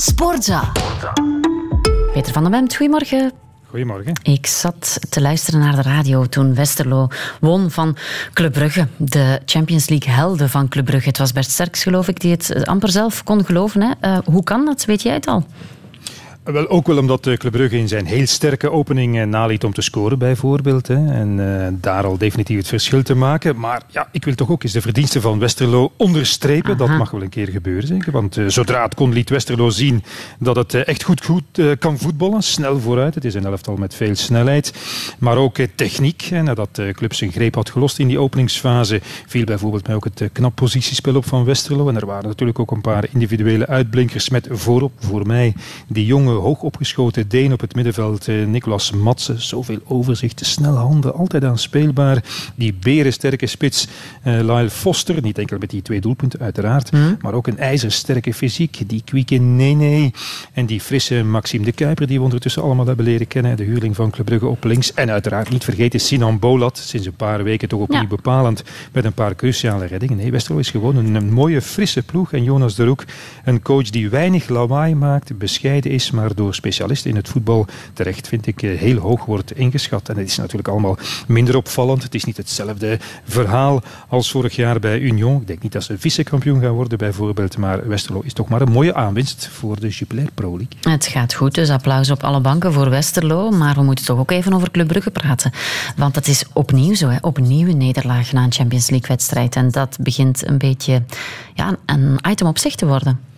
Sportza. Peter van den Bemt, goedemorgen. Goedemorgen. Ik zat te luisteren naar de radio toen Westerlo won van Club Brugge. De Champions League helden van Club Brugge. Het was Bert Sterks, geloof ik, die het amper zelf kon geloven. Hè? Uh, hoe kan dat? Weet jij het al? Wel, ook wel omdat Club Brugge in zijn heel sterke opening eh, naliet om te scoren, bijvoorbeeld. Hè, en uh, daar al definitief het verschil te maken. Maar ja, ik wil toch ook eens de verdiensten van Westerlo onderstrepen. Dat mag wel een keer gebeuren, zeker. Want uh, zodra het kon, liet Westerlo zien dat het echt goed, goed kan voetballen. Snel vooruit. Het is een elftal met veel snelheid. Maar ook techniek. Hè, nadat de club zijn greep had gelost in die openingsfase, viel bijvoorbeeld mij ook het knap positiespel op van Westerlo. En er waren natuurlijk ook een paar individuele uitblinkers met voorop, voor mij, die jonge hoog opgeschoten Deen op het middenveld, eh, Nicolas Matsen. Zoveel overzicht, snelle handen, altijd aanspeelbaar. Die berensterke spits, uh, Lyle Foster. Niet enkel met die twee doelpunten, uiteraard. Mhm. Maar ook een ijzersterke fysiek. Die kwieke Nene. En die frisse Maxime de Kuiper, die we ondertussen allemaal hebben leren kennen. De huurling van Club Brugge op links. En uiteraard niet vergeten Sinan Bolat. Sinds een paar weken toch opnieuw ja. bepalend. Met een paar cruciale reddingen. Nee, Westerlo is gewoon een, een mooie, frisse ploeg. En Jonas de Roek, een coach die weinig lawaai maakt, bescheiden is, maar door specialisten in het voetbal terecht, vind ik, eh, heel hoog wordt ingeschat. En het is natuurlijk allemaal minder opvallend. Het is niet hetzelfde verhaal als vorig jaar bij Union. Ik denk niet dat ze vice-kampioen gaan worden, bijvoorbeeld. Maar Westerlo is toch maar een mooie aanwinst voor de Jupiler Pro League. Het gaat goed, dus applaus op alle banken voor Westerlo. Maar we moeten toch ook even over Club Brugge praten. Want het is opnieuw zo, hè? opnieuw een nederlaag na een Champions League-wedstrijd. En dat begint een beetje ja, een item op zich te worden.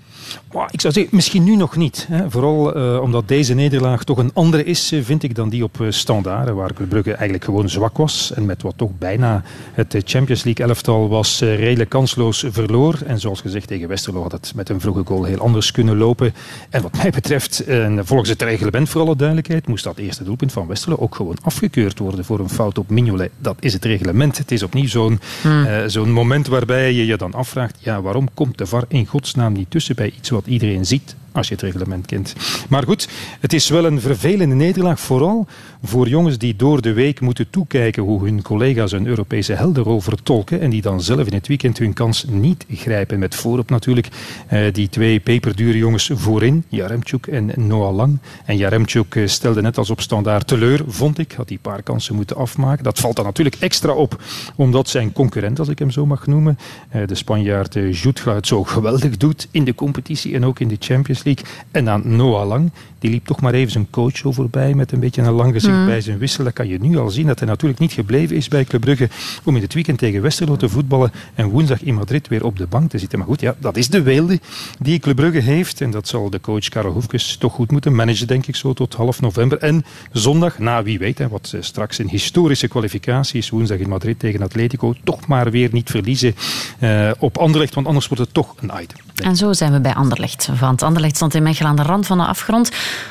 Ik zou zeggen, misschien nu nog niet. Hè. Vooral uh, omdat deze nederlaag toch een andere is, eh, vind ik, dan die op uh, Standaard, waar Brugge eigenlijk gewoon zwak was. En met wat toch bijna het Champions League elftal was, uh, redelijk kansloos verloor. En zoals gezegd, tegen Westerlo had het met een vroege goal heel anders kunnen lopen. En wat mij betreft, en volgens het reglement voor alle duidelijkheid, moest dat eerste doelpunt van Westerlo ook gewoon afgekeurd worden voor een fout op Mignolet. Dat is het reglement. Het is opnieuw zo'n hmm. zo'n moment waarbij je je dan afvraagt, ja, waarom komt de VAR in godsnaam niet tussen bij iets wat iedereen ziet als je het reglement kent. Maar goed, het is wel een vervelende nederlaag, vooral voor jongens die door de week moeten toekijken hoe hun collega's een Europese heldenrol vertolken en die dan zelf in het weekend hun kans niet grijpen. Met voorop natuurlijk eh, die twee peperdure jongens voorin, Jaremchuk en Noah Lang. En Jaremchuk eh, stelde net als op standaard teleur, vond ik, had die paar kansen moeten afmaken. Dat valt dan natuurlijk extra op, omdat zijn concurrent, als ik hem zo mag noemen, eh, de Spanjaard uh, het zo geweldig doet in de competitie en ook in de Champions en dan Noah Lang, die liep toch maar even zijn coach voorbij met een beetje een lang gezicht mm. bij zijn wissel. Dat kan je nu al zien dat hij natuurlijk niet gebleven is bij Club Brugge om in het weekend tegen Westerlo te voetballen en woensdag in Madrid weer op de bank te zitten. Maar goed, ja, dat is de weelde die Club Brugge heeft en dat zal de coach Karel Hoefkes toch goed moeten managen, denk ik, zo tot half november. En zondag, na wie weet, hè, wat eh, straks een historische kwalificatie is, woensdag in Madrid tegen Atletico, toch maar weer niet verliezen uh, op Anderlecht, want anders wordt het toch een item. En zo zijn we bij Anderlecht. Want Anderlecht stond in Mechelen aan de rand van de afgrond.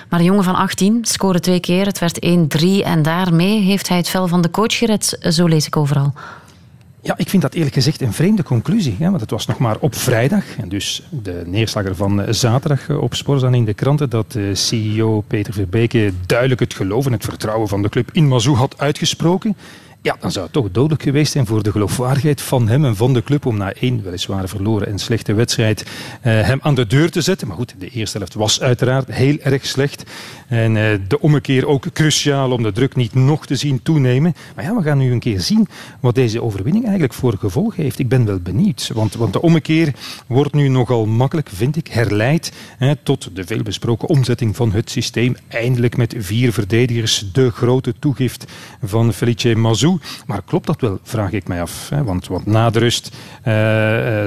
Maar een jongen van 18 scoorde twee keer. Het werd 1-3 en daarmee heeft hij het vel van de coach gered. Zo lees ik overal. Ja, ik vind dat eerlijk gezegd een vreemde conclusie. Hè? Want het was nog maar op vrijdag, en dus de neerslager van zaterdag op Sporza in de kranten, dat de CEO Peter Verbeke duidelijk het geloof en het vertrouwen van de club in Mazou had uitgesproken. Ja, dan zou het toch dodelijk geweest zijn voor de geloofwaardigheid van hem en van de club om na één weliswaar verloren en slechte wedstrijd uh, hem aan de deur te zetten. Maar goed, de eerste helft was uiteraard heel erg slecht. En uh, de ommekeer ook cruciaal om de druk niet nog te zien toenemen. Maar ja, we gaan nu een keer zien wat deze overwinning eigenlijk voor gevolg heeft. Ik ben wel benieuwd, want, want de ommekeer wordt nu nogal makkelijk, vind ik, herleid tot de veelbesproken omzetting van het systeem. Eindelijk met vier verdedigers de grote toegift van Felice Mazou. Maar klopt dat wel, vraag ik mij af. Hè? Want, want na de rust uh,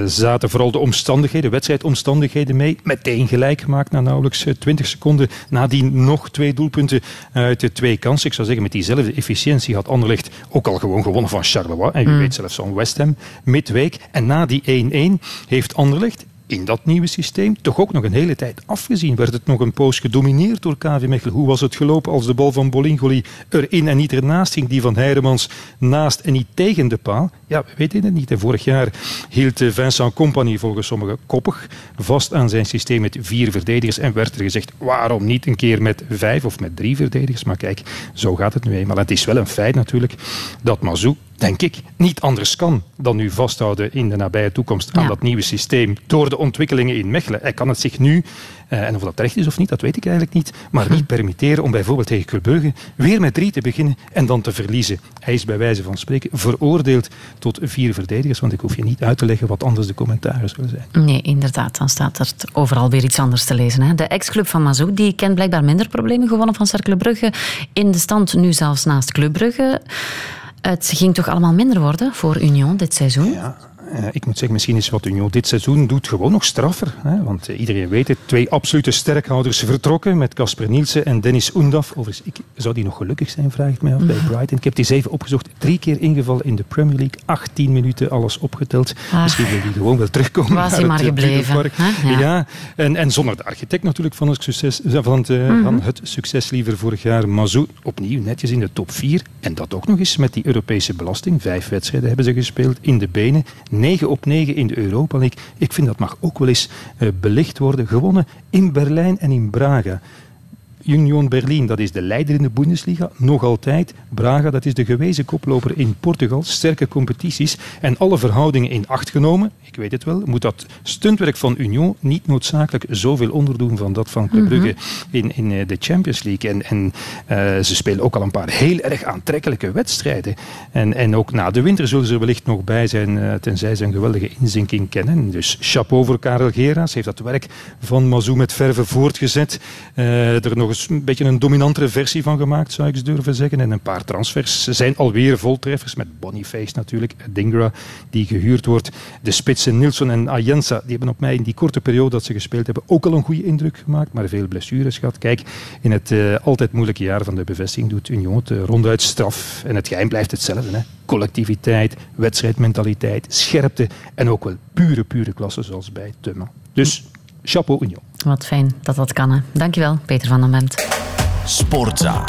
zaten vooral de omstandigheden, wedstrijdomstandigheden mee. Meteen gelijk gemaakt na nauwelijks 20 eh, seconden. Nadien nog twee doelpunten uit de twee kansen. Ik zou zeggen, met diezelfde efficiëntie had Anderlecht ook al gewoon gewonnen van Charleroi. En wie mm. weet zelfs van West Ham midweek. En na die 1-1 heeft Anderlecht in dat nieuwe systeem toch ook nog een hele tijd afgezien. Werd het nog een poos gedomineerd door KV Mechelen. Hoe was het gelopen als de bal van Bolingoli erin en niet ernaast ging? Die van Heidemans naast en niet tegen de paal? Ja, we weten het niet. Vorig jaar hield Vincent Company volgens sommigen koppig vast aan zijn systeem met vier verdedigers. En werd er gezegd, waarom niet een keer met vijf of met drie verdedigers? Maar kijk, zo gaat het nu eenmaal. En het is wel een feit natuurlijk dat Mazou denk ik, niet anders kan dan nu vasthouden in de nabije toekomst aan dat nieuwe systeem door de ontwikkelingen in Mechelen. Hij kan het zich nu, eh, en of dat terecht is of niet, dat weet ik eigenlijk niet, maar niet permitteren om bijvoorbeeld tegen Club Brugge weer met drie te beginnen en dan te verliezen. Hij is bij wijze van spreken veroordeeld tot vier verdedigers, want ik hoef je niet uit te leggen wat anders de commentaren zullen zijn. Nee, inderdaad. Dan staat er overal weer iets anders te lezen. Hè. De ex-club van Mazou die kent blijkbaar minder problemen gewonnen van Cercle Brugge. In de stand nu zelfs naast Club Brugge. Het ging toch allemaal minder worden voor Union dit seizoen? Ik moet zeggen, misschien is wat Union dit seizoen doet gewoon nog straffer. Hè? Want uh, iedereen weet het, twee absolute sterkhouders vertrokken met Casper Nielsen en Dennis Oendaf. Overigens, ik, zou die nog gelukkig zijn, vraag ik mij af, bij Brighton. Ik heb die zeven opgezocht, drie keer ingevallen in de Premier League, 18 minuten alles opgeteld. Ah. Misschien wil die gewoon wel terugkomen Was hij maar het, gebleven. Ja, ja en, en, zonder de architect natuurlijk van het succes, van het, mm -hmm. van het succes liever vorig jaar. Mazou opnieuw netjes in de top 4. En dat ook nog eens met die Europese belasting. Vijf wedstrijden hebben ze gespeeld in de benen. 9 op 9 in de Europa League. Ik vind dat mag ook wel eens uh, belicht worden. Gewonnen in Berlijn en in Braga. Union Berlin, dat is de leider in de Bundesliga, nog altijd. Braga, dat is de gewezen koploper in Portugal. Sterke competities en alle verhoudingen in acht genomen. Ik weet het wel, moet dat stuntwerk van Union niet noodzakelijk zoveel onderdoen van dat van Club Brugge in, in de Champions League. En, en uh, ze spelen ook al een paar heel erg aantrekkelijke wedstrijden. En, en ook na de winter zullen ze er wellicht nog bij zijn, uh, tenzij ze een geweldige inzinking kennen. Dus chapeau voor Karel Geraas. heeft dat werk van Mazou met verve voortgezet. Uh, er nog een beetje een dominantere versie van gemaakt, zou ik durven zeggen. En een paar transfers zijn alweer voltreffers, met Boniface natuurlijk, Dingra, die gehuurd wordt. De spitsen Nilsson en Ayensa, die hebben op mij in die korte periode dat ze gespeeld hebben ook al een goede indruk gemaakt, maar veel blessures gehad. Kijk, in het uh, altijd moeilijke jaar van de bevestiging doet Union het uh, ronduit straf. En het geheim blijft hetzelfde. Hè? Collectiviteit, wedstrijdmentaliteit, scherpte en ook wel pure, pure klasse zoals bij Tumma. Dus chapeau Union. Wat fijn dat dat kan. Hè. Dankjewel, Peter van den Bent. Sportza.